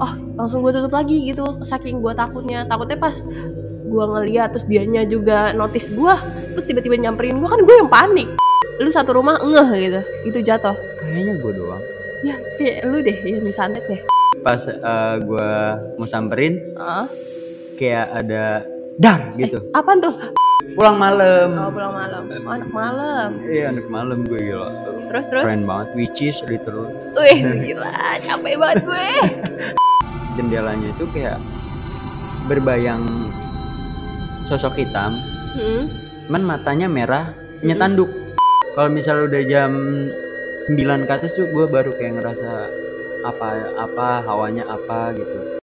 oh langsung gue tutup lagi gitu saking gue takutnya. Takutnya pas gue ngeliat terus dianya juga notice gue terus tiba-tiba nyamperin gue kan gue yang panik. Lu satu rumah ngeh gitu. Itu jatuh. Kayaknya gue doang. Ya, ya lu deh ya misantet deh. Pas uh, gue mau samperin Ah, kayak ada dar gitu. Apaan tuh pulang malam. Oh pulang malam. Oh, anak malam. Iya anak malam gue gila. Terus terus? Keren banget which is literally. Wih gila capek banget gue. Jendelanya itu kayak berbayang sosok hitam. Hmm. cuman matanya merah nyetanduk kalau misalnya udah jam 9 ke atas tuh gue baru kayak ngerasa apa apa hawanya apa gitu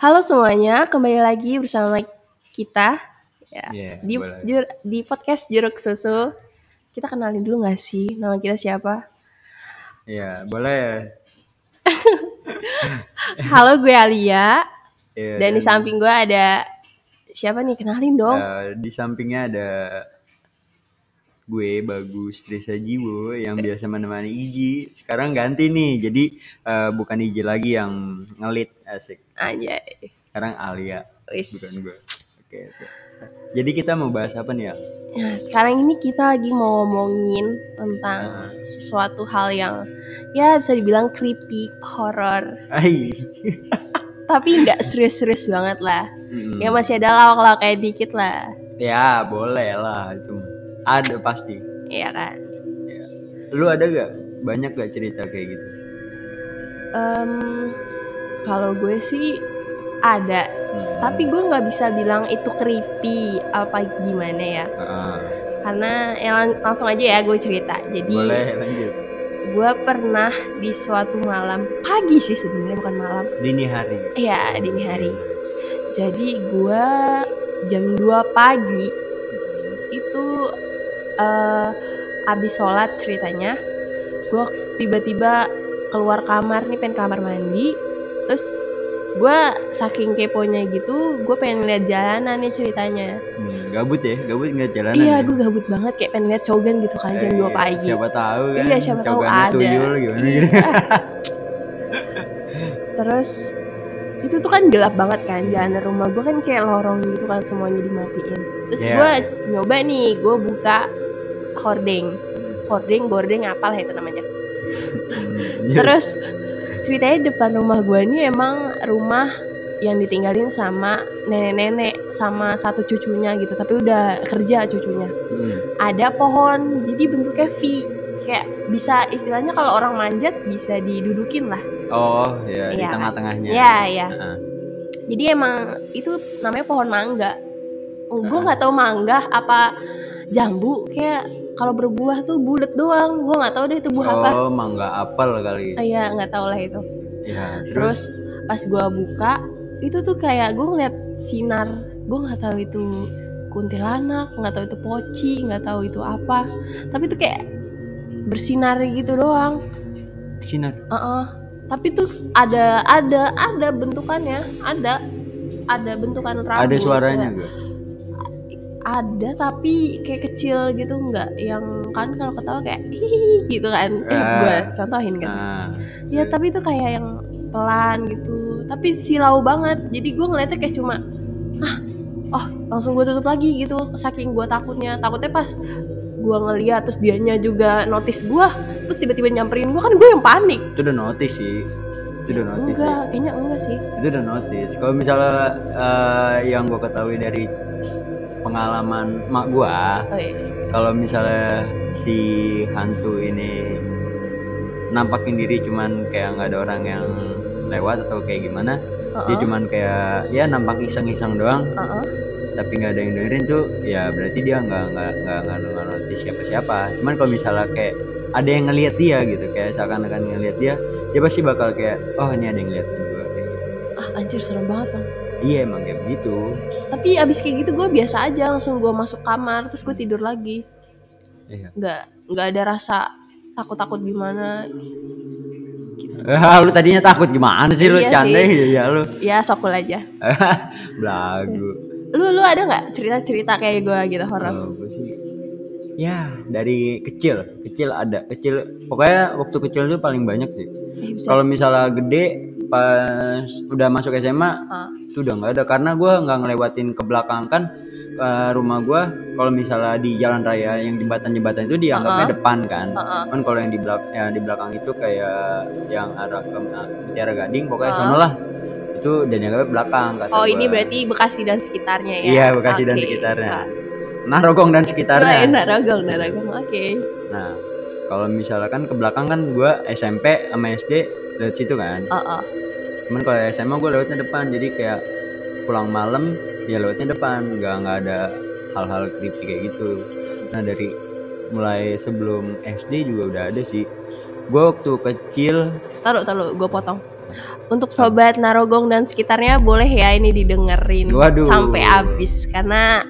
halo semuanya kembali lagi bersama kita. Ya Iya, di boleh. jur- di podcast jeruk susu. Kita kenalin dulu nggak sih nama kita siapa? Iya boleh. Halo gue Alia. Iya, dan di samping gue ada siapa nih? Kenalin dong. Eh, di sampingnya ada gue bagus Risa Jiwo yang biasa menemani Iji. Sekarang ganti nih jadi eh, bukan Iji lagi yang ngelit asik. Aja sekarang Alia. Wis. Bukan gue oke oke. jadi kita mau bahas apa nih ya? Nah, sekarang ini kita lagi mau ngomongin tentang Nah. sesuatu hal yang ya bisa dibilang creepy, horror, tapi nggak serius-serius banget lah. Mm-mm. Ya masih ada lawak-lawak kayak dikit lah. Ya boleh lah itu ada pasti Iya kan? lu ada gak banyak gak cerita kayak gitu Em, kalau gue sih ada, tapi gue nggak bisa bilang itu creepy apa gimana ya. Ah, Karena ya lang- langsung aja ya gue cerita. Jadi boleh lanjut gue pernah di suatu malam pagi sih sebenarnya bukan malam. dini hari Iya dini hari. Jadi gue jam 2 pagi eh abis sholat ceritanya gue tiba-tiba keluar kamar nih pengen kamar mandi. Terus gue saking keponya gitu gue pengen lihat jalanan nih ceritanya. Hmm, gabut ya? Gabut nggak jalanan iya ya? gue gabut banget kayak pengen lihat cogan gitu kan jam 2 Eh, pagi. siapa tahu kan Iya, siapa tahu ada. tuyul gimana gitu. Terus itu tuh kan gelap banget kan jalan rumah gue kan kayak lorong gitu kan semuanya dimatiin. Terus Iya. gue nyoba nih gue buka hording hording boarding apa lah itu namanya. Hmm, terus ceritanya depan rumah gue ini emang rumah yang ditinggalin sama nenek-nenek sama satu cucunya gitu. Tapi udah kerja cucunya. Hmm, ada pohon jadi bentuknya V. Kayak bisa istilahnya kalau orang manjat bisa didudukin lah. Oh ya di Iya. tengah-tengahnya. Ya ya Heeh. jadi emang itu namanya pohon mangga. Gue nggak tahu mangga apa jambu kayak kalau berbuah tuh bulat doang. Gue nggak tahu deh itu buah apa. Oh mangga apel kali. Ah, iya nggak tahu lah itu. Ya terus terus? pas gue buka itu tuh kayak gue ngeliat sinar. Gue nggak tahu itu kuntilanak nggak tahu itu poci nggak tahu itu apa. Tapi tuh kayak bersinar gitu doang. Sinar Heeh. tapi tuh ada ada ada bentukannya. Ada ada bentukan rambut. Ada suaranya gak ada tapi kayak kecil gitu nggak yang kan kalau ketawa kayak gitu kan. Eh, Ah. gue contohin kan. nah ya tapi itu kayak yang pelan gitu. Tapi silau banget. Jadi gue ngeliatnya kayak cuma ah oh langsung gue tutup lagi gitu. Saking gue takutnya. Takutnya pas gue ngeliat terus dianya juga notice gue terus tiba-tiba nyamperin gue kan gue yang panik. Itu udah notice sih. Itu udah notice enggak sih. kayaknya enggak sih. Itu udah notice. Kalau misalnya eh, yang gue ketahui dari pengalaman mak gua oh yes. kalau misalnya si hantu ini nampakin diri cuman kayak nggak ada orang yang lewat atau kayak gimana dia Uh-uh. cuman kayak ya nampak iseng-iseng doang Uh-uh. tapi nggak ada yang dengerin tuh ya berarti dia nggak nggak nggak nggak nggak notice siapa-siapa cuman kalau misalnya kayak ada yang ngelihat dia gitu kayak seakan-akan ngelihat dia dia pasti bakal kayak oh ini ada yang ngeliat gue kayak gitu. ah anjir serem banget bang iya emang kayak begitu. Tapi abis kayak gitu gue biasa aja langsung gue masuk kamar terus gue tidur lagi. Iya. Nggak nggak ada rasa takut takut gimana. Gitu. Ah, lu tadinya takut gimana sih lu Iya canda sih. ya lu. Ya sokul aja. Belagu. Lu lu ada nggak cerita cerita kayak gue gitu horor? Gue sih ya dari kecil kecil ada kecil pokoknya waktu kecil tuh paling banyak sih. Eh, kalau misalnya gede pas udah masuk SMA Ah. Itu udah nggak ada karena gue nggak ngelewatin ke belakang kan ke rumah gue kalau misalnya di jalan raya yang jembatan-jembatan itu dianggapnya Uh-uh. depan kan Uh-uh. kan kalau yang di belakang ya, di belakang itu kayak yang arah ke uh, Mutiara Gading pokoknya Uh-uh. sono lah itu dan dianggapnya belakang kata oh ini gua. berarti Bekasi dan sekitarnya ya Iya, Bekasi dan Oke. sekitarnya. Ah. Narogong dan sekitarnya enak ragong enak ragong oke nah kalau misalkan ke belakang kan gue SMP sama SD lewat situ kan oh. Cuman kalau SMA gue lewatnya depan jadi kayak pulang malam ya lewatnya depan. Nggak nggak ada hal-hal creepy kayak gitu. Nah dari mulai sebelum SD juga udah ada sih. Gue waktu kecil taruh taruh gue potong. Untuk sobat Narogong dan sekitarnya boleh ya ini didengerin Waduh. sampai habis. Karena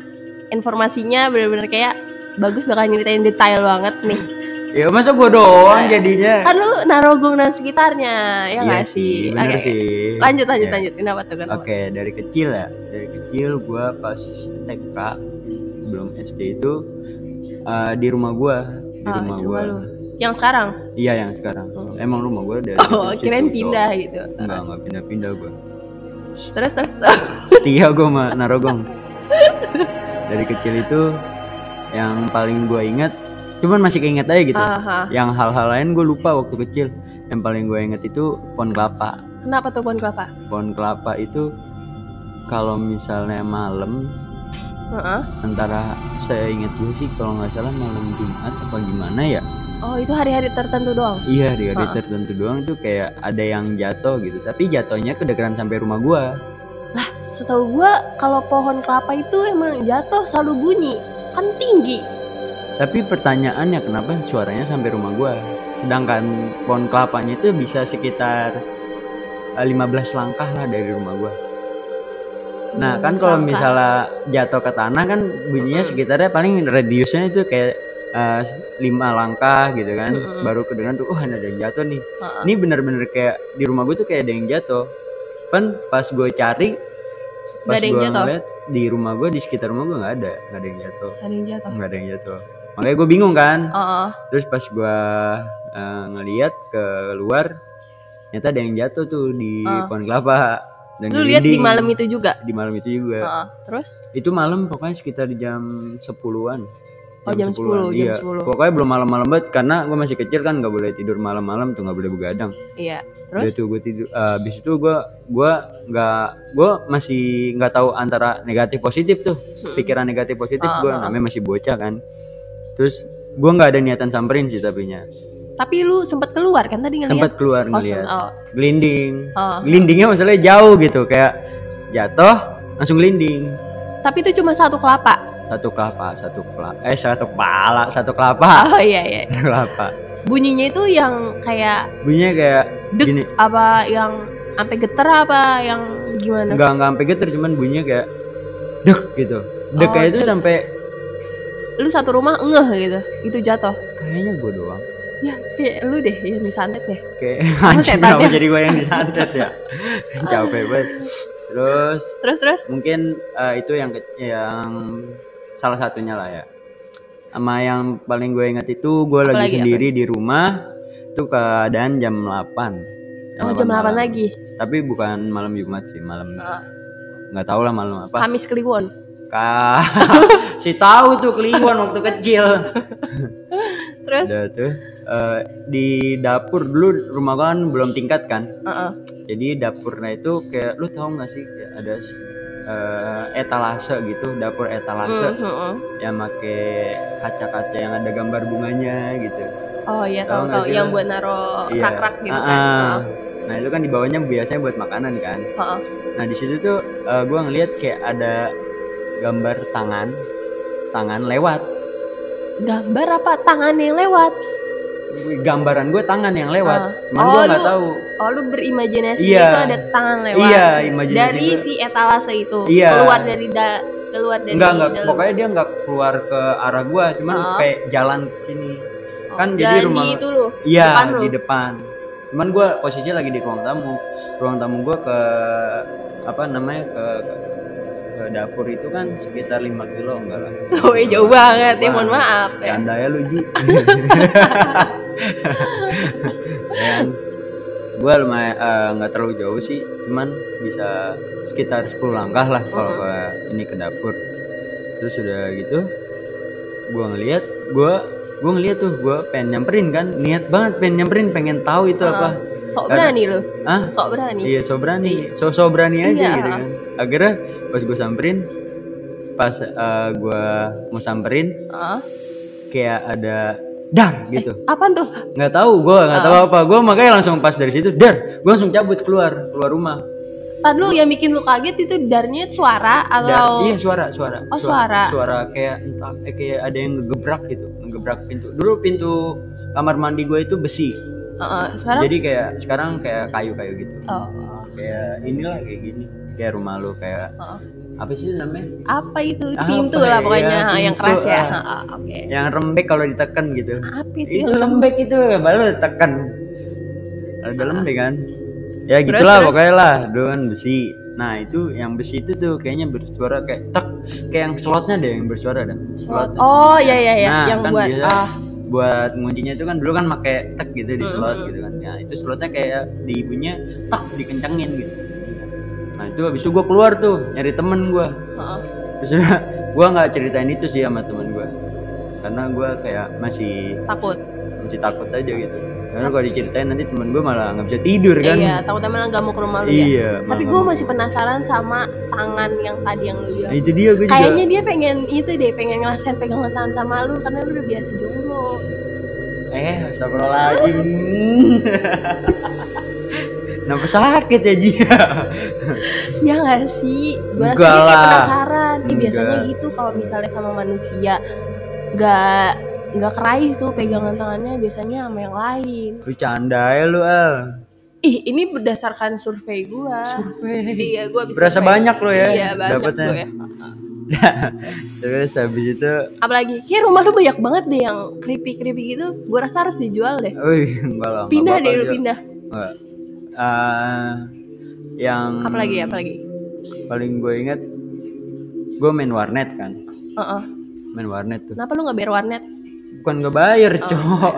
informasinya bener-bener kayak bagus bakal nyeritain detail banget nih ya masa gue doang jadinya kan lu Narogong dan sekitarnya ya Iya nggak sih bener Oke, sih lanjut lanjut Ya. lanjut kenapa tuh Oke, dari kecil ya. Dari kecil gua pas TK belum SD itu eh, di rumah gua, di Ah, rumah lu. yang sekarang Iya, yang sekarang. Oh. Emang rumah gua dari oh kirain pindah so. gitu Enggak, enggak pindah-pindah gua. terus terus. Setia gua sama Narogong. dari kecil itu yang paling gua ingat cuman masih keinget aja gitu. Aha. Yang hal-hal lain gue lupa waktu kecil. Yang paling gue inget itu pohon kelapa. kenapa tuh pohon kelapa Pohon kelapa itu kalau misalnya malam Heeh. antara saya ingat gue sih kalau nggak salah malam Jumat apa gimana ya oh itu hari-hari tertentu doang iya di hari Ha-ha. tertentu doang tuh kayak ada yang jatuh gitu tapi jatuhnya kedengeran sampai rumah gua setahu gua kalau pohon kelapa itu emang jatuh selalu bunyi kan tinggi tapi pertanyaannya kenapa suaranya sampai rumah gua? Sedangkan pohon kelapanya itu bisa sekitar eh, 15 langkah lah dari rumah gua. Nah kan 15 kalau misalnya jatuh ke tanah kan bunyinya sekitarnya paling radiusnya itu kayak eh, lima langkah gitu kan. Mm-mm. baru kedengeran tuh oh ada yang jatuh nih. Heeh. ini bener-bener kayak di rumah gue tuh kayak ada yang jatuh. Kan pas gue cari pas Nggak gue ngeliat di rumah gue di sekitar rumah gue nggak ada nggak ada yang jatuh. Ada yang jatuh. Nggak ada yang jatuh makanya gue bingung kan oh, oh. terus pas gue eh, ngeliat ke luar ternyata ada yang jatuh tuh di Ah. pohon kelapa dan lu lihat di malam itu juga di malam itu juga Heeh. terus itu malam pokoknya sekitar jam 10-an Oh, jam 10, jam iya. 10. pokoknya belum malam-malam banget karena gue masih kecil kan nggak boleh tidur malam-malam tuh nggak boleh begadang iya Udah terus tuh gue tidur eh, habis itu gue gua nggak gue masih nggak tahu antara negatif positif tuh Mm-mm. pikiran negatif positif Ah, gue ah. namanya masih bocah kan terus gue nggak ada niatan samperin sih tapinya. Tapi lu sempat keluar kan tadi ngeliat? Sempat keluar oh, ngeliat. sem- oh, gelinding oh. gelindingnya masalahnya jauh gitu kayak jatuh langsung gelinding tapi itu cuma satu kelapa? Satu kelapa satu kelapa eh satu kepala satu kelapa. Oh iya iya. Satu kelapa. Bunyinya itu yang kayak bunyinya kayak dek gini. apa yang sampai geter apa yang gimana? Nggak nggak sampai geter cuman bunyinya kayak dek gitu. Dek Oh, kayak itu sampai lu satu rumah ngeh gitu. Itu jatuh. Kayaknya gue doang. Ya kayak lu deh yang disantet deh. Kayak anjing kenapa ya? jadi gue yang disantet ya? Capek banget. Terus? Terus terus? Mungkin eh, itu yang yang salah satunya lah ya. Sama yang paling gue ingat itu gue Apa lagi lagi, sendiri di rumah itu keadaan jam 8 oh jam 8 malam. lagi? Tapi bukan malam Jumat sih malam Ah. nggak tahu lah malam apa. Kamis Kliwon Kak, si tahu tuh Kliwon waktu kecil terus udah tuh eh, di dapur dulu rumah gua kan belum tingkat kan Heeh. jadi dapurnya itu kayak lu tahu nggak sih kayak ada eh, etalase gitu dapur etalase Mm, mm, mm. yang make kaca-kaca yang ada gambar bunganya gitu oh iya Tahu tahu yang buat naro Iya. rak-rak gitu Ah, kan ah. nah itu kan di bawahnya biasanya buat makanan kan Heeh. Heeh. nah di situ tuh eh, gua ngeliat kayak ada gambar tangan tangan lewat gambar apa tangan yang lewat gambaran gue tangan yang lewat Ah. cuman Oh, gue nggak tahu Oh lu berimajinasi Iya. itu ada tangan lewat iya imajinasi dari gue. si etalase itu Iya. keluar dari da keluar dari enggak enggak dalam. pokoknya dia nggak keluar ke arah gue cuman Ah. kayak jalan ke sini Oh, kan jadi rumah- di itu lu iya depan lu. di depan cuman gue posisinya lagi di ruang tamu ruang tamu gue ke apa namanya ke ke dapur itu kan sekitar 5 kilo enggak lah. Oh, iya, jauh banget ya, mohon maaf ya. Canda ya lu Ji. Dan gue lumayan eh, nggak terlalu jauh sih cuman bisa sekitar 10 langkah lah kalau ke ini ke dapur. Terus udah gitu gue ngeliat gue gue ngeliat tuh gue pengen nyamperin kan niat banget pengen nyamperin pengen tahu itu apa. Sok berani lu. ah Sok berani. iya so berani. So so berani aja Iya. gitu kan. Akhirnya pas gue samperin pas eh, gue mau samperin Ah. kayak ada dar gitu. Apaan tuh? nggak tahu gue nggak Ah. tahu apa. Gue makanya langsung pas dari situ dar gue langsung cabut keluar keluar rumah. Tadi lu yang bikin lu kaget itu darnya suara Dar, atau iya suara suara. Oh, suara. suara kayak entah eh, kayak ada yang ngegebrak gitu ngegebrak pintu. Dulu pintu kamar mandi gue itu besi. Heeh, sekarang? Jadi kayak sekarang kayak kayu kayu gitu. Oh, kayak inilah kayak gini kayak rumah lu kayak Heeh. apa sih namanya apa itu? Apa Pintu ya? lah pokoknya Iya, yang pintu, keras ya. ah. Oke. yang lembek kalau ditekan gitu Apa itu? itu yang lembek itu baru tekan ada lembek kan ya Terus, gitulah terus? pokoknya lah dengan besi nah itu yang besi itu tuh kayaknya bersuara kayak tak kayak yang slotnya deh yang bersuara dah Slot. Oh iya iya iya Nah, yang kan buat biasa ah buat nguncinya itu kan dulu kan pakai tek gitu di slot gitu kan ya itu slotnya kayak di ibunya tak dikencengin gitu nah itu habis itu gue keluar tuh nyari temen gue terus udah gue nggak ceritain itu sih sama temen gue karena gue kayak masih takut. masih takut aja gitu karena kalau diceritain nanti temen gue malah nggak bisa tidur kan Iya, takutnya malah gak mau ke rumah lu ya. iya Tapi gue masih penasaran sama tangan yang tadi yang lu bilang. nah, itu dia gue juga Kayaknya dia pengen itu deh, pengen ngerasain pegangan tangan sama lu karena lu udah biasa jomblo. eh astagfirullahaladzim Kenapa sakit ya Jia? Ya gak sih? Gue rasa dia kayak penasaran. Ih, biasanya gitu kalau misalnya sama manusia gak nggak keraih tuh pegangan tangannya biasanya sama yang lain. Lu canda ya lu Al Ih, ini berdasarkan survei gua. Survei Iya, gua bisa Berasa survei. banyak lo ya Iya, banyak dapatnya. gua ya. Terus habis itu Apalagi, kayak rumah lu banyak banget deh yang creepy-creepy gitu. Gua rasa harus dijual deh. Wih, enggak lah. Pindah deh lu pindah. Enggak. Eh, yang Apalagi, apalagi. paling gue inget gue main warnet kan Heeh. main warnet tuh Kenapa lu nggak bayar warnet? bukan nggak bayar cowok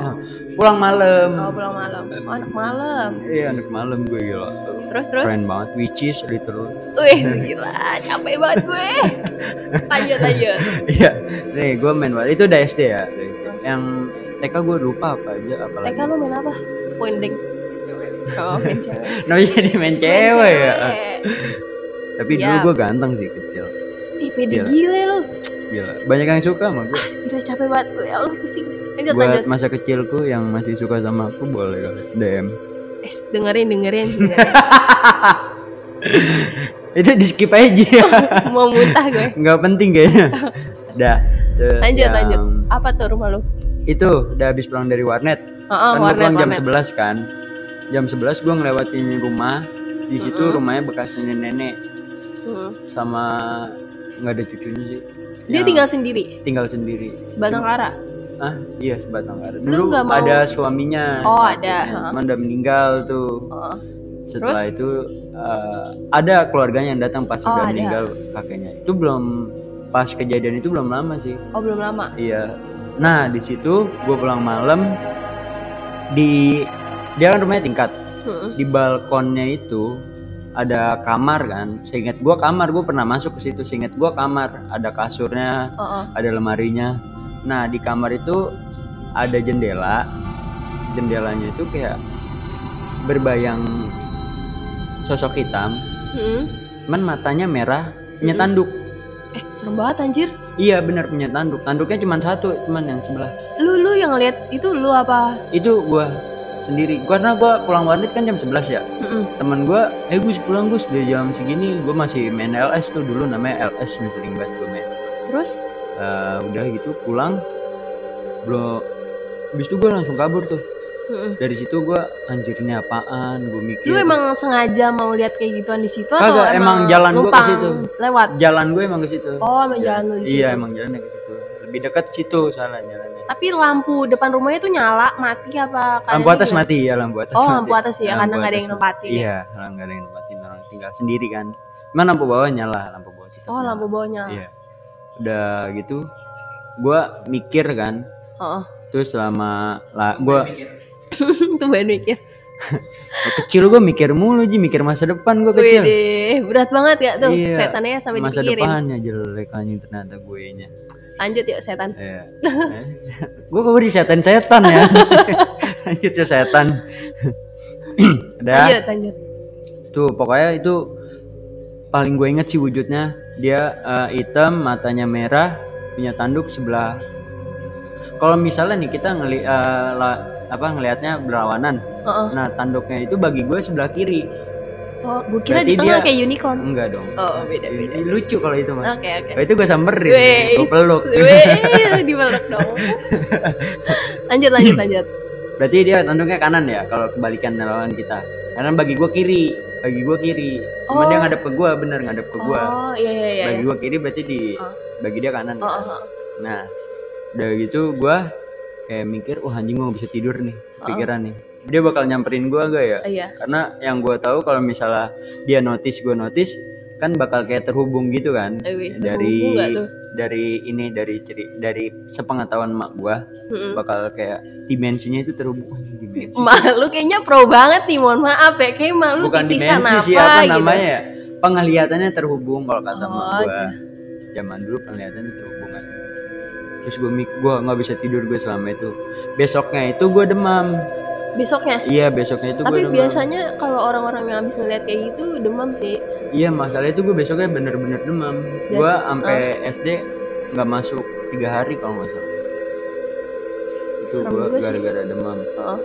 pulang malam Oh, pulang malam. Oh, anak malam. iya anak malam gue gila Terus terus. keren banget which is literal Wih, gila, capek banget gue. lanjut, lanjut. iya nih gue main warnet itu udah SD ya SD. yang TK gue lupa apa aja apa TK lu main apa? Poinding. Oh, main cewek. nah jadi main cewek ya tapi dulu Siap. gue ganteng sih kecil Ih, pede Gila. gile lu. gila banyak yang suka sama gue Gila capek banget gue. Ya Allah pusing. Lanjut, buat lanjut. masa kecilku yang masih suka sama aku boleh kali DM Eh, dengerin, dengerin. dengerin. itu di skip aja Mau muntah gue. nggak penting kayaknya dah Lanjut, yang- lanjut. Apa tuh rumah lu? itu udah habis pulang dari warnet Heeh, kan gua warnet, pulang jam warnet. 11 kan jam 11 gue ngelewatin rumah. Di situ Mm-mm. rumahnya bekas nenek nenek Hmm. sama nggak ada cucunya sih. Dia Yang tinggal sendiri, tinggal sendiri. Sebatang kara. ah iya sebatang kara. Lu dulu nggak mau- ada suaminya. Oh, ada, cuman udah meninggal tuh. Heeh. setelah itu eh, ada keluarganya yang datang pas Oh, udah ada. meninggal kakeknya. Itu belum pas kejadian itu belum lama sih. Oh, belum lama. Iya. Nah di situ gue pulang malam di dia kan rumahnya tingkat Hmm. di balkonnya itu ada kamar kan. Seingat gue kamar gue pernah masuk ke situ. Seingat gue kamar ada kasurnya, Heeh. ada lemarinya. Nah di kamar itu ada jendela. Jendelanya itu kayak berbayang sosok hitam. Hmm. Cuman matanya merah, punya Hmm. tanduk. Eh, serem banget anjir. Iya benar punya tanduk. Tanduknya cuma satu, cuman yang sebelah. Lu lu yang lihat itu lu apa? itu gua sendiri karena gua pulang warnet kan jam 11 ya Mm-mm. teman gua eh gus pulang gus udah jam segini gua masih main LS tuh dulu namanya LS sering banget gua main Terus? Eh, udah gitu pulang belum habis itu gue langsung kabur tuh Mm-mm. dari situ gue anjir ini apaan gue mikir Lu emang sengaja mau lihat kayak gituan di situ atau Kagak, emang jalan gua ke situ. Lewat. jalan gue emang ke situ Oh, emang jalan lu di situ. iya emang jalannya ke situ lebih dekat situ salah jalannya Tapi lampu depan rumahnya tuh nyala, mati apa? lampu atas mati ya lampu atas Oh, mati. lampu atas ya, karena nggak ada yang nempatin ya? iya karena nggak ada yang nempatin orang tinggal sendiri kan Cuman lampu bawah nyala lampu bawah kita Oh, lampu bawah nyala. iya udah gitu gue mikir kan Oh, terus selama lah gue tuh baru mikir. kecil gue mikir mulu ji mikir masa depan gue kecil Wih, berat banget ya tuh Iya, setannya sampai masa dipikirin. depannya jelek anjing ternyata gue nya Lanjut yuk setan. Iya. gue kok di setan-setan ya. Lanjut ya setan. Udah. Lanjut, lanjut. Tuh pokoknya itu paling gue inget sih wujudnya. Dia eh, hitam, matanya merah, punya tanduk sebelah. Kalau misalnya nih kita ngeli la- apa ngelihatnya berlawanan. Oh, oh. Nah, tanduknya itu bagi gue sebelah kiri. Oh, gue kira Berarti di tengah dia- kayak unicorn. Enggak dong. Oh, beda beda. Ini Lucu kalau itu mah. Oke, oke. Oh, itu gue samperin, gue peluk. Wih, dipeluk dong. lanjut, lanjut, lanjut. Berarti dia tanduknya kanan ya kalau kebalikan lawan kita. Karena bagi gua kiri, bagi gua kiri. Cuma Oh. dia ngadep ke gua, bener ngadep ke gua. Oh, iya iya iya. Bagi gua kiri berarti di Oh. bagi dia kanan. Oh, oh, oh. Nah, udah gitu gua kayak mikir, wah anjing gua gak bisa tidur nih, pikiran nih. Dia bakal nyamperin gua gak ya? Iya. Karena yang gua tahu kalau misalnya dia notice gua notice kan bakal kayak terhubung gitu kan. Eh, wih, dari tuh? dari ini dari ceri dari sepengetahuan mak gua Mm-mm. bakal kayak dimensinya itu terhubung dimensi Mak lu kayaknya pro banget nih, mohon maaf ya. Kayak mak lu bukan dimensi apa sih apa gitu. namanya ya penglihatannya terhubung kalau kata mak Oh, gua zaman dulu penglihatannya terhubung kan terus gue mik gua nggak bisa tidur gue selama itu besoknya itu gue demam Besoknya. iya besoknya itu Tapi biasanya kalau orang-orang yang habis ngeliat kayak gitu demam sih. iya masalah itu gue besoknya bener-bener demam. Gue sampai SD nggak masuk tiga hari kalau nggak salah. Itu Serem gue gara-gara demam. Oh,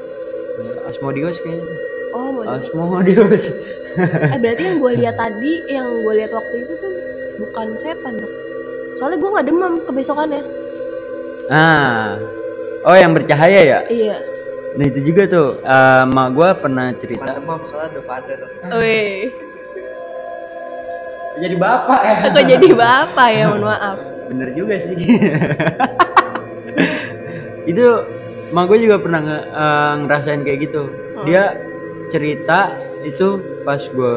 Ya, asmodios kayaknya oh mau asmodios Eh berarti yang gue lihat tadi, yang gue lihat waktu itu tuh bukan setan dok. Soalnya gue nggak demam kebesokannya. ah. Oh yang bercahaya ya? Iya. Nah itu juga tuh, eh mak gue pernah cerita. Mantep mam soalnya the father. Wih, Jadi bapak ya? Kok jadi bapak ya, mohon maaf. Bener juga sih. Itu mak gue juga pernah nge- eh, ngerasain kayak gitu. Dia cerita itu pas gue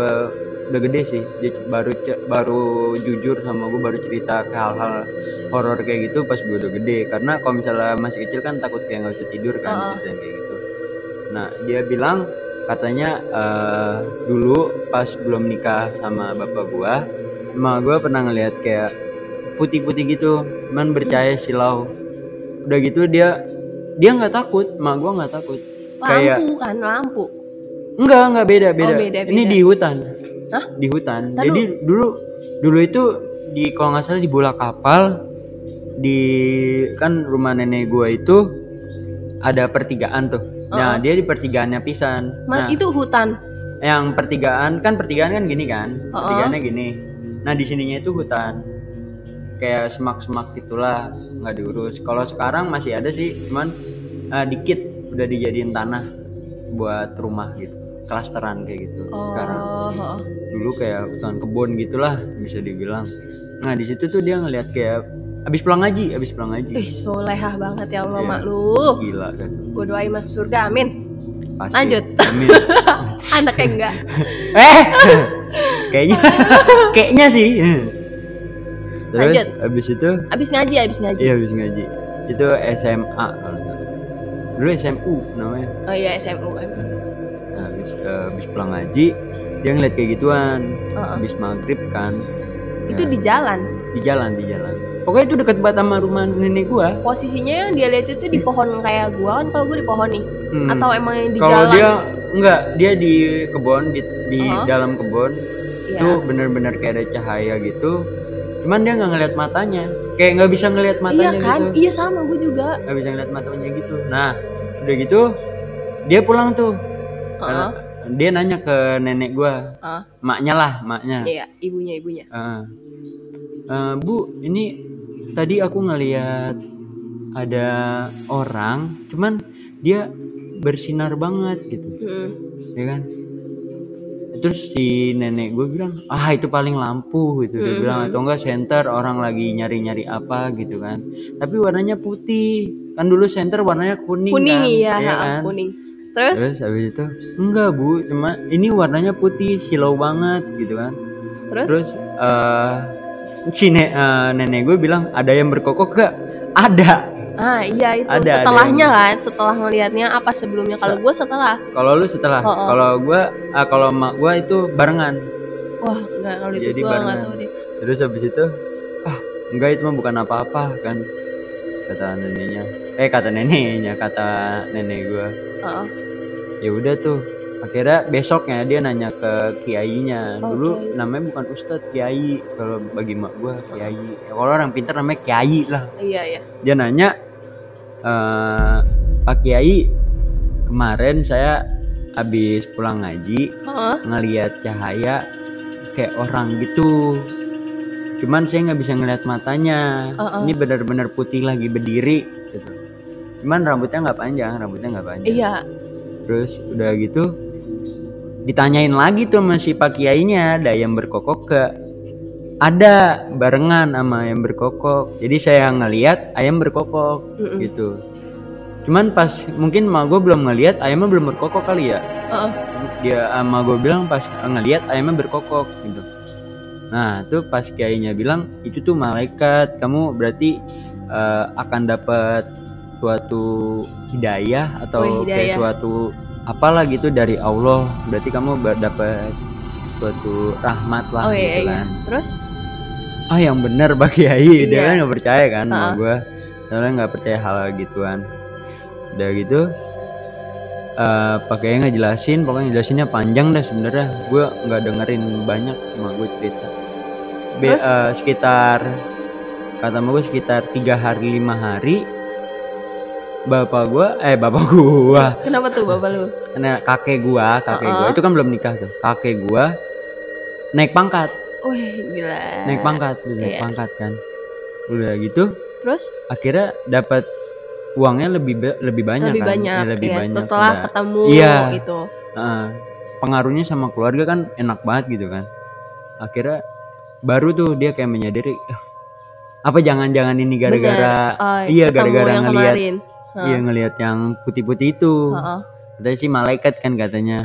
udah gede sih. Dia baru baru jujur sama gue baru cerita ke hal-hal horor kayak gitu pas gue udah gede. Karena kalau misalnya masih kecil kan takut kayak nggak bisa tidur kan ceritain kayak gitu Nah dia bilang katanya eh, dulu pas belum nikah sama bapak gua emak gua pernah ngelihat kayak putih-putih gitu man bercahaya silau udah gitu dia dia nggak takut emak gua nggak takut kayak Lampu kan, lampu. enggak enggak beda beda, Oh, beda, ini beda. di hutan Hah? di hutan Ntar jadi dulu dulu itu di kalau nggak salah di bola kapal di kan rumah nenek gua itu ada pertigaan tuh nah dia di pertigaannya pisan. Mas, nah. itu hutan. yang pertigaan kan pertigaan kan gini kan? Oh. pertigaannya gini. Nah di sininya itu hutan. Kayak semak-semak gitulah nggak diurus. Kalau sekarang masih ada sih cuman eh, dikit. Udah dijadiin tanah buat rumah gitu. Klasteran kayak gitu sekarang. Oh, oh. dulu kayak hutan kebun gitulah bisa dibilang. Nah di situ tuh dia ngeliat kayak abis pulang ngaji abis pulang ngaji Ih, solehah banget ya Allah, mak lu. gila kan Gue doain masuk surga, amin. Pasti. Lanjut. amin Anaknya enggak. eh kayaknya kayaknya sih terus Lanjut. abis itu Abis ngaji, abis ngaji. iya abis ngaji itu SMA kalau dulu SMU namanya Oh iya, SMU. nah, abis eh, abis pulang ngaji dia ngeliat kayak gituan Heeh. abis maghrib kan Itu Ya, di jalan. di jalan di jalan pokoknya itu deket banget sama rumah nenek gua Posisinya yang dia lihat itu di pohon kayak gua kan kalau gua di pohon nih. Hmm. Atau emang yang di kalau jalan? dia enggak dia di kebun di, di Oh. dalam kebun Iya. itu bener-bener kayak ada cahaya gitu cuman dia nggak ngeliat matanya kayak nggak bisa ngeliat Iya matanya kan? gitu Iya sama gua juga. nggak bisa ngeliat matanya gitu nah udah gitu dia pulang tuh Heeh. dia nanya ke nenek gua Heeh. maknya lah maknya Iya, ibunya ibunya. "Eh, eh, bu ini tadi aku ngeliat ada orang cuman dia bersinar banget gitu. Mm. ya kan? Terus si nenek gue bilang ah itu paling lampu gitu. Dia Mhm. bilang atau enggak center orang lagi nyari-nyari apa gitu kan. Tapi warnanya putih. Kan dulu center warnanya kuning kuning kan? iya ya kan? kuning. Terus? Terus habis itu enggak bu cuma ini warnanya putih silau banget gitu kan. Terus? Terus eh si ne- eh, nenek gue bilang ada yang berkokok gak ada. Ah iya itu. Ada, ada setelahnya yang- kan? Setelah ngelihatnya apa sebelumnya? Kalau gue setelah. Kalau lu setelah. Oh, oh. kalau gue ah, kalau mak gue itu barengan. Wah nggak kalau itu Jadi gue nggak tahu deh. Terus habis itu ah enggak itu mah bukan apa-apa kan kata neneknya. Eh kata neneknya kata nenek gue Heeh. ya udah tuh akhirnya besoknya dia nanya ke kiainya. Oh, dulu kiai. namanya bukan ustadz kiai. Kalau bagi mak gue kiai. Ya, kalau orang pintar namanya kiai lah. Iya iya. Dia nanya eh pak kiai kemarin saya habis pulang ngaji Heeh. ngelihat cahaya kayak orang gitu. Cuman saya nggak bisa ngeliat matanya. Uh-uh. ini benar-benar putih lagi berdiri gitu. Cuman rambutnya nggak panjang rambutnya nggak panjang. Iya. Terus udah gitu ditanyain lagi tuh sama si pak kiainya ada yang berkokok ke ada barengan sama ayam berkokok jadi saya ngeliat ayam berkokok Mm-mm. gitu cuman pas mungkin mah gue belum ngeliat ayamnya belum berkokok kali ya Heeh. dia sama gue bilang pas ngeliat ayamnya berkokok gitu nah tuh pas kiainya bilang itu tuh malaikat kamu berarti eh, akan dapat suatu hidayah atau Oh, kayak hidayah. suatu apalah gitu dari Allah? Berarti kamu dapat suatu rahmat lah oh iya gitu iya. kan. Terus? Ah yang bener Pak Kiai. Dia Iya. kan nggak percaya kan sama Ha-ha. gue soalnya nggak percaya hal gituan. Udah gitu eh Pak Kiai nggak jelasin pokoknya jelasinnya panjang dah sebenarnya. Gue nggak dengerin banyak sama gue cerita. Be- Terus? eh, sekitar kata sama gue sekitar tiga hari lima hari bapak gue eh bapak gue kenapa tuh bapak lu? Nah, kakek gua kakek gua. Uh-uh. itu kan belum nikah tuh. Kakek gua naik pangkat. Wih gila. Naik pangkat naik iya. pangkat kan. Udah gitu terus? akhirnya dapat uangnya lebih ba- lebih banyak lebih kan. banyak Ya, lebih ya banyak setelah udah. ketemu Iya. itu Heeh. pengaruhnya sama keluarga kan enak banget gitu kan. Akhirnya baru tuh dia kayak menyadari "Ah, apa jangan-jangan ini gara-gara Oh, iya gara-gara ngelihat iya ngelihat yang putih-putih itu Heeh. katanya sih malaikat kan katanya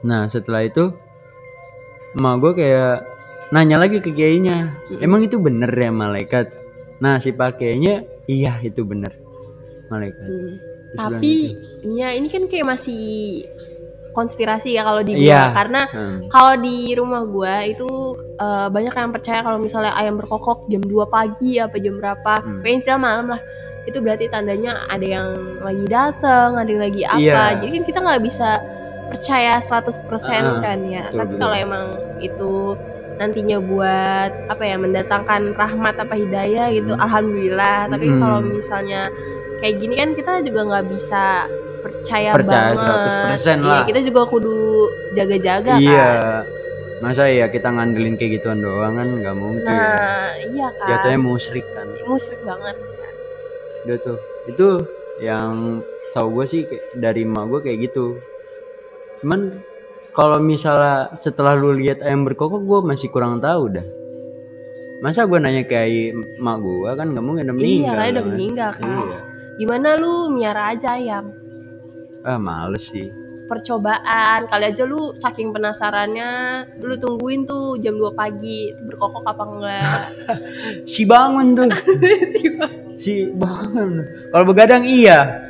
nah setelah itu emak gue kayak nanya lagi ke kiainya emang itu bener ya malaikat nah si pak kiainya iya itu bener malaikat Hmm. Terus tapi gitu. ya ini kan kayak masih konspirasi ya kalau di gua Iya. karena Hmm. kalau di rumah gua itu eh, banyak yang percaya kalau misalnya ayam berkokok jam 2 pagi apa jam berapa Hmm. intinya malam lah itu berarti tandanya ada yang lagi datang ada yang lagi apa. Iya. jadi kan kita nggak bisa percaya 100% Ah, kan ya. betul, tapi kalau emang itu nantinya buat apa ya mendatangkan rahmat apa hidayah gitu Hmm. alhamdulillah. Tapi Hmm. kalau misalnya kayak gini kan kita juga nggak bisa percaya, Percaya banget. 100% Iya, lah. kita juga kudu jaga-jaga iya. kan. Masa ya kita ngandelin kayak gituan doang kan nggak mungkin. Nah iya kan. Jatuhnya musrik kan. Musrik banget udah tuh. Itu yang tahu gue sih kayak- dari emak gue kayak gitu. Cuman kalau misalnya setelah lu lihat ayam berkokok gue masih kurang tahu dah. Masa gue nanya kayak emak gue kan nggak mungkin udah iya meninggal kan? udah meninggal kan iya. Gimana lu miara aja ayam? Ah males sih. Percobaan kali aja lu saking penasarannya lu tungguin tuh jam 2 pagi itu berkokok apa enggak? Si bangun tuh. Si bangun kalau begadang iya.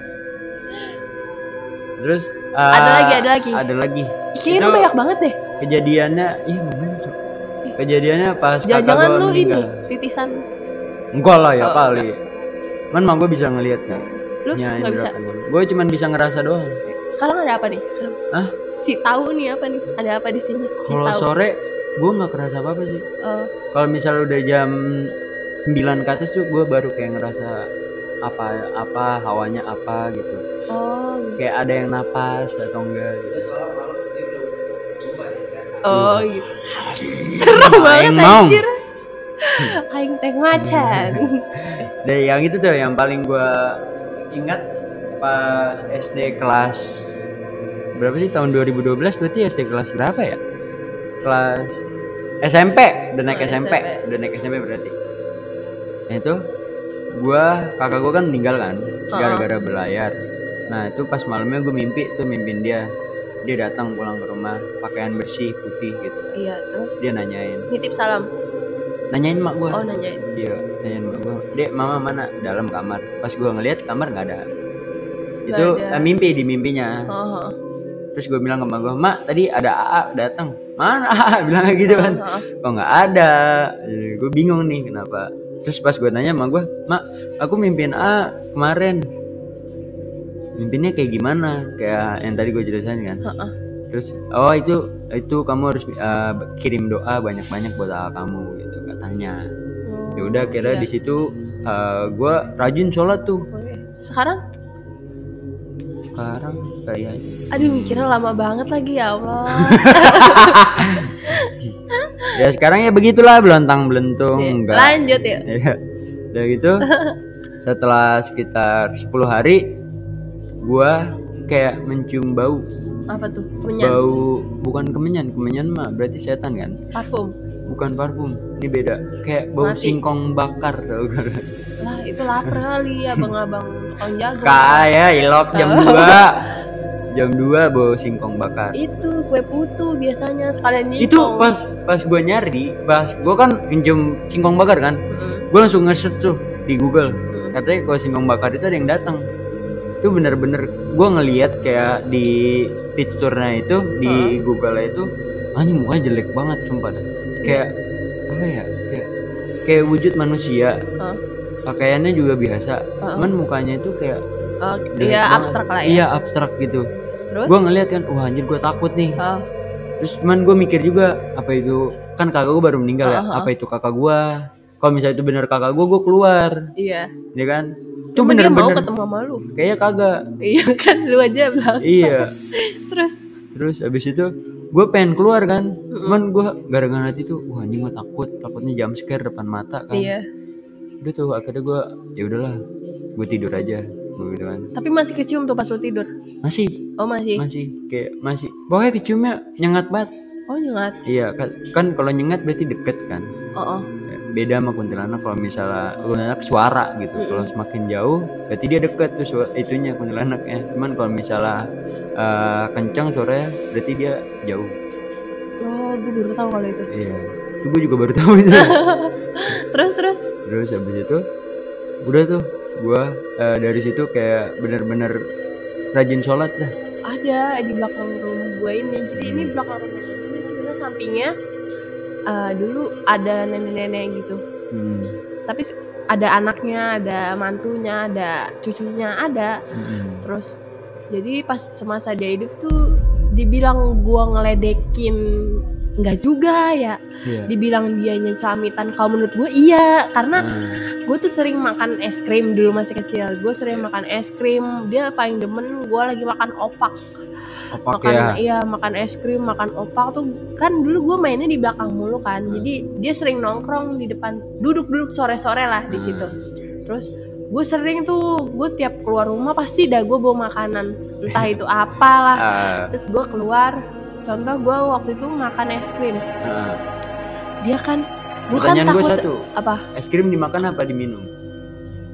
Terus ada ah, lagi ada lagi. ada lagi. Kayaknya Itu- banyak banget deh. kejadiannya iya Cok? kejadiannya pas kakak jangan-jangan gua lu ini titisan. Enggak lah ya Oh, kali kan mah gue bisa ngelihat kan lu nggak bisa? gue cuman bisa ngerasa doang. Sekarang ada apa nih? Sekarang. Hah? si tahu nih apa nih? Ada apa di sini? Si kalau sore gue nggak kerasa apa apa sih. Oh, kalau misalnya udah jam 9 ke atas tuh gue baru kayak ngerasa apa apa hawanya apa gitu oh gitu. kayak ada yang napas atau enggak gitu. oh gitu serem banget anjir aing teh macan. Dan yang itu tuh yang paling gua ingat pas SD kelas berapa sih tahun 2012 berarti SD kelas berapa ya? Kelas SMP, udah naik Oh, SMP. SMP. udah naik SMP berarti. Nah itu gua kakak gua kan meninggal kan gara-gara belayar. Nah itu pas malamnya gue mimpi tuh mimpin dia dia datang pulang ke rumah pakaian bersih putih gitu iya, terus dia nanyain nitip salam. nanyain mak gua Oh, nanyain. Iya, nanyain mak gua. Dek, mama mana? Dalam kamar. Pas gua ngeliat kamar nggak ada. Itu ada. eh, mimpi di mimpinya. Oh, Terus gue bilang ke mak gua, "Mak, tadi ada AA datang." Mana AA? Bilang gitu kan. oh, oh. Kok nggak ada? gue bingung nih kenapa. Terus pas gue nanya sama gue, "Mak, aku mimpin A kemarin." Mimpinnya kayak gimana? Kayak yang tadi gue jelasin kan. Heeh. Terus, oh itu itu kamu harus eh, kirim doa banyak-banyak buat AA kamu gitu katanya ya udah kira Iya. di situ gue rajin sholat tuh Oke. Sekarang sekarang kayaknya aduh mikirnya lama banget lagi ya Allah. ya sekarang ya begitulah belentang belentung Oke, enggak Lanjut ya. ya udah gitu setelah sekitar 10 hari gue kayak mencium bau Apa tuh? Menyan. bau bukan kemenyan kemenyan mah berarti setan kan Parfum. bukan parfum ini beda kayak bau Mati. singkong bakar tau gak Lah, itu lapar kali abang-abang tukang jagung. kayak ilok jam Oh. 2 jam 2 bau singkong bakar Itu kue putu biasanya sekalian nyingkong. itu pas pas gue nyari pas gue kan minjem singkong bakar kan Mm-mm. gue langsung nge tuh di Google Mm-mm. katanya kalau singkong bakar itu ada yang datang itu bener-bener gue ngeliat kayak di picture-nya itu di Google itu anjing mukanya jelek banget sumpah kayak apa ya kayak kayak wujud manusia Hah? pakaiannya juga biasa Heeh. cuman mukanya itu kayak Oh, jelek iya abstrak lah ya. iya abstrak gitu. Terus? gue ngeliat kan wah anjir gue takut nih. Oh, terus cuman gue mikir juga apa itu kan kakak gue baru meninggal ya Ah, ah. apa itu kakak gue kalau misalnya itu bener kakak gue gue keluar. Iya. ya kan? Itu Cuma dia mau ketemu sama lu. kayaknya kagak. Iya kan, lu aja bilang. iya. Terus? Terus abis itu gue pengen keluar kan. Cuman gue gara-gara itu wah anjing gue takut. Takutnya jam scare depan mata kan. Iya. udah tuh akhirnya gue ya udahlah gue tidur aja gue gitu kan Tapi masih kecium tuh pas lu tidur. masih Oh, masih. masih kayak masih pokoknya keciumnya nyengat banget Oh, nyengat. iya kan kan kalau nyengat berarti deket kan Oh, oh. beda sama kuntilanak kalau misalnya kuntilanak suara gitu Mm-mm. kalau semakin jauh berarti dia deket tuh suara, itunya kuntilanaknya cuman kalau misalnya eh, kencang suaranya berarti dia jauh Oh, gue baru tahu kalau itu. iya itu gue juga baru tahu itu Terus terus. terus habis itu udah tuh gue dari situ kayak bener-bener rajin sholat dah Ada di belakang rumah gue ini. Jadi ini Hmm. belakang rumah gue ini sebenarnya sampingnya eh, dulu ada nenek-nenek gitu. hmm. Tapi ada anaknya, ada mantunya, ada cucunya, ada. hmm. Terus jadi pas semasa dia hidup tuh dibilang gua ngeledekin nggak juga ya. Iya. dibilang dia camitan kalau menurut gue iya. Karena Hmm. gue tuh sering makan es krim dulu masih kecil. Gue sering makan es krim. Dia paling demen gue lagi makan opak. Opak makan ya. iya makan es krim makan opak tuh. Kan dulu gue mainnya di belakang mulu kan. Hmm. jadi dia sering nongkrong di depan. Duduk-duduk sore-sore lah di Hmm. situ. Terus gue sering tuh gue tiap keluar rumah pasti dah gue bawa makanan. Entah itu apalah. Ah, terus gue keluar contoh gue waktu itu makan es krim. Ah. dia kan gue kan takut satu. apa? Es krim dimakan apa diminum?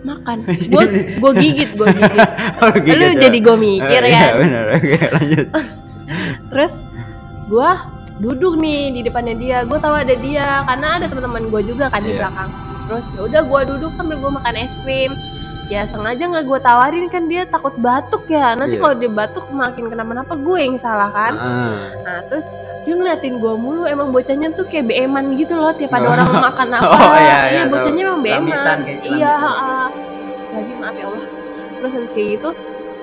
Makan. Gue gue gigit gue gigit. Oh, gitu lu ya. jadi gue mikir kan iya benar. Oke lanjut. Terus gue duduk nih di depannya dia. Gue tahu ada dia karena ada teman-teman gue juga kan di Iya. belakang. Terus ya udah gue duduk sambil gue makan es krim ya sengaja nggak gue tawarin kan dia takut batuk ya. Nanti Iya. kalau dia batuk makin kenapa-napa gue yang salah kan. Ah. nah terus dia ngeliatin gue mulu emang bocahnya tuh kayak beeman gitu loh tiap ada Oh. orang makan apa. Oh, iya, iya, tahu. bocahnya emang beeman kayak iya Astagfirullahaladzim, maaf ya Allah. Terus habis kayak gitu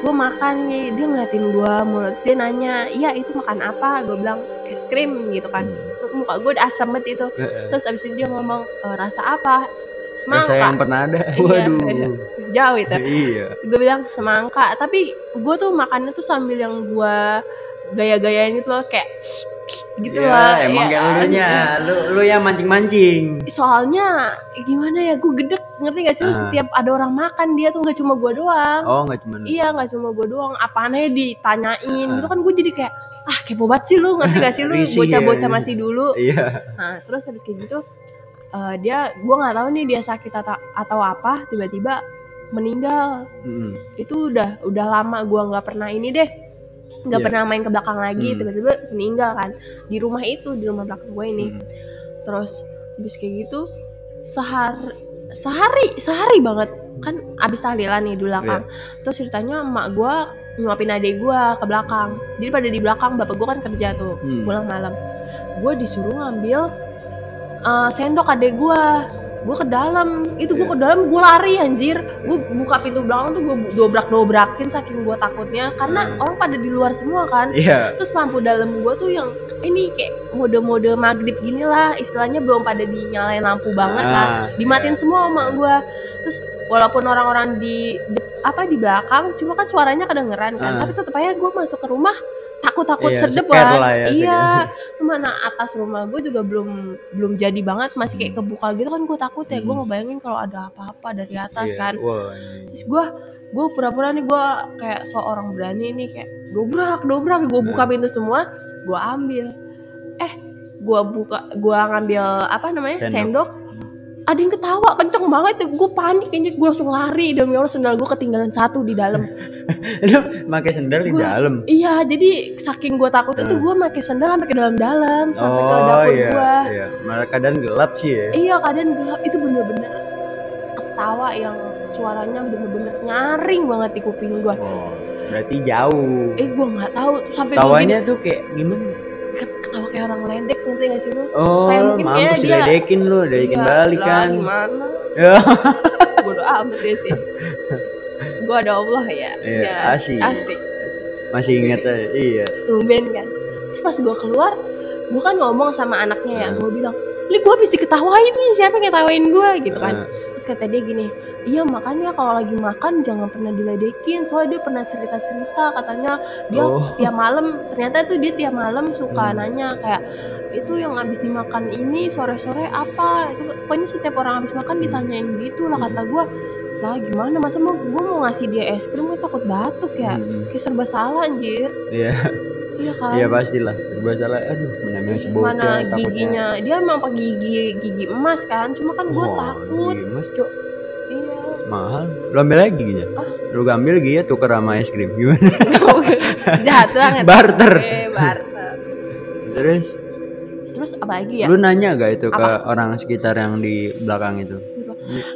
gue makan nih dia ngeliatin gue mulu. Terus dia nanya iya itu makan apa? Gue bilang es krim gitu kan. Muka gue udah asam banget itu. Terus abis itu dia ngomong "E, rasa apa Rasa semangka. yang pernah ada. Iya, waduh. iya. jauh itu. Iya. Gue bilang semangka. Tapi gue tuh makannya tuh sambil yang gue gaya-gayain gitu loh. Kayak gitu ya, lah. emang ya kan? lu nya. Lu lu yang mancing mancing soalnya gimana ya gue gedek. Ngerti gak sih lu? Ah. setiap ada orang makan dia tuh nggak cuma gue doang. Oh nggak cuma iya nggak cuma gue doang. Apanya ditanyain Ah. gitu kan gue jadi kayak ah kepo banget sih lu. Ngerti gak sih lu? Risih bocah-bocah ya. masih dulu. Iya. Nah terus habis kayak gitu eh, dia gue nggak tahu nih dia sakit atau atau apa tiba-tiba meninggal Mm. itu udah udah lama gue nggak pernah ini deh nggak Iya. pernah main ke belakang lagi Hmm. tiba-tiba meninggal kan di rumah itu di rumah belakang gue ini Mm. terus habis kayak gitu sehari sehari sehari banget kan abis tahlilan nih di belakang terus ceritanya emak gue nyuapin adik gue ke belakang jadi pada di belakang bapak gue kan kerja tuh Hmm. pulang malam gue disuruh ngambil eh, sendok adek gue gue ke dalam. Itu gue ke dalam gue lari anjir. Gue buka pintu belakang tuh gue dobrak dobrakin saking gue takutnya. Karena Hmm. orang pada di luar semua kan. Iya. Terus lampu dalam gue tuh yang ini kayak mode-mode maghrib gini lah. Istilahnya belum pada dinyalain lampu banget lah. Ah, dimatiin iya. semua sama gue terus walaupun orang-orang di, de- apa di belakang cuma kan suaranya kedengeran kan. Ah. tapi tetap aja gue masuk ke rumah takut-takut Iya, sedep kan ya, iya mana atas rumah gue juga belum belum jadi banget masih kayak kebuka gitu kan gue takut ya gue Hmm. ngebayangin kalau ada apa-apa dari atas Iya. kan ini. terus gue gue pura-pura nih gue kayak seorang berani nih kayak dobrak dobrak gue buka Hmm. pintu semua gue ambil eh gue buka gue ngambil apa namanya Sendok. sendok, ada yang ketawa kenceng banget. Gue panik kayaknya gue langsung lari. Demi allah sendal gue ketinggalan satu di dalam. Lu pakai sendal di dalam? iya jadi saking gue takut itu Hmm. gue pakai sendal sampai ke dalam-dalam sampai ke oh dapur iya gue iya. Malah keadaan gelap sih ya. Iya keadaan gelap. Itu bener-bener ketawa yang suaranya bener-bener nyaring banget di kuping gue oh berarti jauh. Eh gue nggak tahu. Sampai tawanya tuh kayak gimana kayak orang ledek ngerti gak sih lu? Oh Kayak mungkin mampus kayak dia- diledekin lu ledekin Iya, balik kan. gimana? Ya. bodo amat ya sih. Gue ada Allah ya. Iya, Ya, asik. asik. Masih inget aja iya. Tumben kan. Terus pas gue keluar gue kan ngomong sama anaknya ya Hmm. gue bilang li gue habis diketawain nih siapa yang ngetawain gue gitu kan. Terus kata dia gini iya makanya kalau lagi makan jangan pernah diledekin soalnya dia pernah cerita cerita katanya dia Oh. tiap malam ternyata tuh dia tiap malam suka Hmm. nanya kayak itu yang habis dimakan ini sore sore apa? Itu pokoknya setiap orang habis makan ditanyain gitu lah kata gue lah gimana? Masa mau gue mau ngasih dia es krim? Gue takut batuk ya. Mm, kayak serba salah anjir. Iya iya kan? Iya pastilah. Serba salah aduh mana masih bocah mana takutnya. giginya? Dia emang pakai gigi gigi emas kan? Cuma kan gue takut. gigi emas. Cok iya. Mahal. Lu ambil lagi giginya? Ah. lu ambil gigi ya tuker sama es krim. Gimana? Jahat banget. Barter. Eh, barter. Terus? Terus apa lagi ya? Lu nanya gak itu ke Apa? orang sekitar yang di belakang itu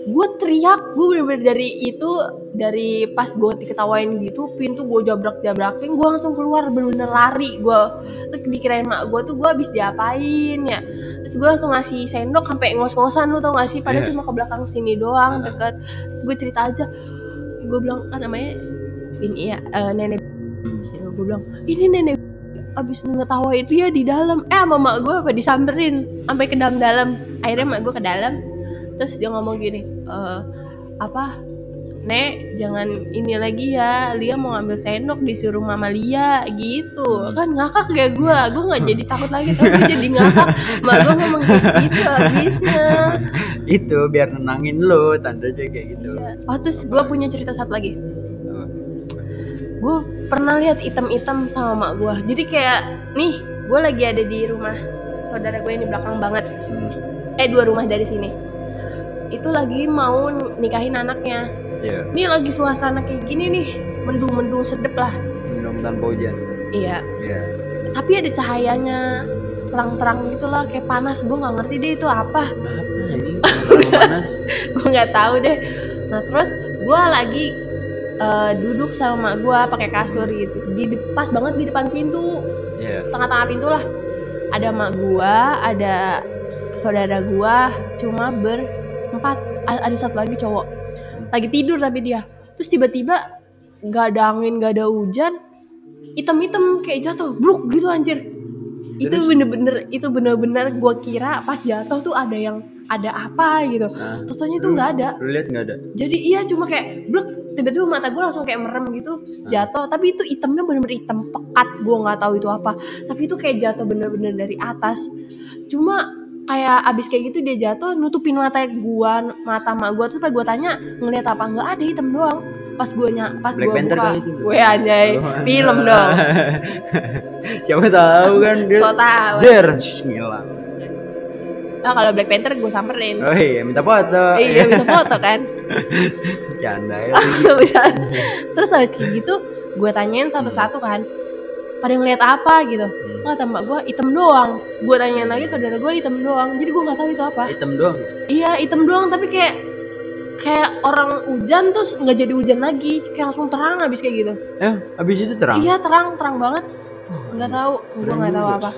gue teriak gue bener-bener dari itu dari pas gue diketawain gitu pintu gue jabrak jabrakin gue langsung keluar bener-bener lari gue dikirain mak gue tuh gue habis diapain ya. Terus gue langsung ngasih sendok sampai ngos-ngosan lu tau gak sih? Padahal Iya. cuma ke belakang sini doang Heeh. deket. Terus gue cerita aja gue bilang kan namanya ini ya eh, nenek ya, gue bilang ini nenek abis ngetawain dia di dalam. Eh sama mak gue apa disamperin sampai ke dalam-dalam. Akhirnya mak gue ke dalam terus dia ngomong gini eh apa Nek, jangan ini lagi ya. Lia mau ngambil sendok disuruh Mama Lia gitu. Kan ngakak kayak gue. Gue nggak jadi takut lagi, tapi gue jadi ngakak. Mak gue ngomong kayak gitu habisnya. itu biar nenangin lu tandanya kayak gitu Iya. Oh terus gue punya cerita satu lagi. Gue pernah lihat item-item sama mak gue. Jadi kayak nih, gue lagi ada di rumah saudara gue yang di belakang banget. Hmm, Eh dua rumah dari sini. Itu lagi mau nikahin anaknya. iya Ini lagi suasana kayak gini nih, mendung-mendung sedep lah. minum tanpa hujan Iya. iya Tapi ada cahayanya terang-terang gitu lah, kayak panas. Gue nggak ngerti deh itu apa. apa ini panas gue nggak tahu deh. Nah terus gue lagi eh, duduk sama mak gue pakai kasur gitu. Di pas banget di depan pintu, iya tengah-tengah pintu lah. Ada mak gue, ada saudara gue, cuma berempat. A- Ada satu lagi cowok. Lagi tidur tapi dia. Terus tiba-tiba nggak ada angin, nggak ada hujan, item-item kayak jatuh, bluk gitu anjir. Itu bener-bener, itu bener-bener gue kira pas jatuh tuh ada yang ada apa gitu. Nah, terus taunya itu lu- nggak ada. Lu lihat nggak ada? jadi iya cuma kayak blek tiba-tiba mata gue langsung kayak merem gitu jatuh. Tapi itu itemnya bener-bener hitam pekat gue nggak tahu itu apa. Tapi itu kayak jatuh bener-bener dari atas. Cuma kayak abis kayak gitu dia jatuh nutupin mata gua mata mak gua terus pas gue tanya ngeliat apa? Nggak ada hitam doang. Pas gue pas Black gue Panther buka gue anjay Oh, film dong. Siapa tahu kan dia. so tau Der, ngilang. ah kalau Black Panther gue samperin. Oh iya, minta foto. iya minta foto kan. Canda ya. Terus habis kayak gitu gue tanyain satu-satu kan pada ngeliat apa gitu. Hmm. nggak tambah gue item doang. Gue tanyain lagi saudara gue item doang. Jadi gue nggak tahu itu apa. Hitam doang. iya item doang tapi kayak kayak orang hujan terus nggak jadi hujan lagi. Kayak langsung terang habis kayak gitu. Eh, habis itu terang. iya terang terang banget. Nggak tahu gue nggak tahu apa.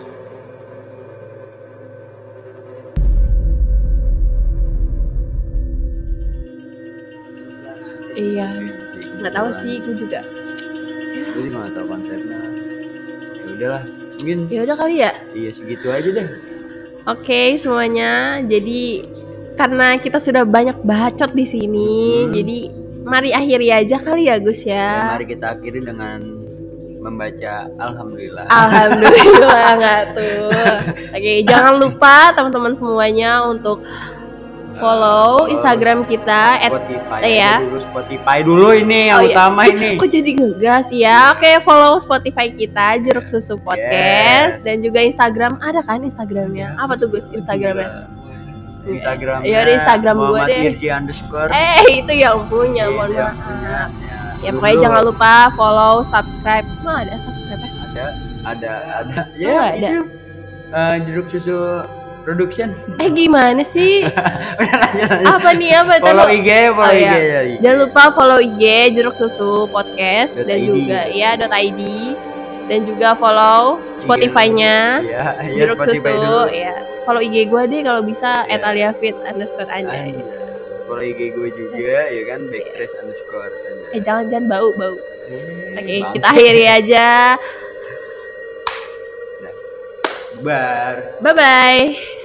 iya nggak tahu sih gue juga. Gue juga nggak tahu konsepnya. Udahlah, mungkin ya udah kali ya iya segitu aja deh. Oke semuanya, jadi karena kita sudah banyak bacot di sini, Hmm. jadi mari akhiri aja kali ya Gus Ya, ya. mari kita akhiri dengan membaca alhamdulillah. Alhamdulillah nggak tuh. Oke jangan lupa teman-teman semuanya untuk follow Instagram kita. at- Spotify eh, ya. dulu Spotify dulu ini yang Oh, iya. utama ini. Kok jadi ngegas ya? Oke follow Spotify kita Jeruk Susu Podcast Yes. dan juga Instagram ada kan Instagramnya? Apa tuh Gus Instagramnya? Instagram Ya udah, Instagram gua deh. Underscore Eh itu yang punya, Iya, mohon maaf. punya. Ya Dulu pokoknya jangan lupa follow, subscribe. Mah ada subscribe ya? ada ada ada Oh, ya ada. itu eh, jeruk susu production Eh gimana sih? udah lanjut lanjut Apa nih apa follow IG follow Oh, IG iya. ya Jangan lupa follow IG Jeruk Susu Podcast Dot dan ID. juga ya .id dan juga follow Spotify-nya ya ya Jeruk Spotify Susu dulu. ya. Follow IG gue deh kalau bisa Iya. @aliafit underscore anjay. Anjay. follow IG gue juga ya kan backtrace underscore anjay. Eh jangan jangan bau bau. Eh, Oke bang. kita akhiri aja. bar Bye bye.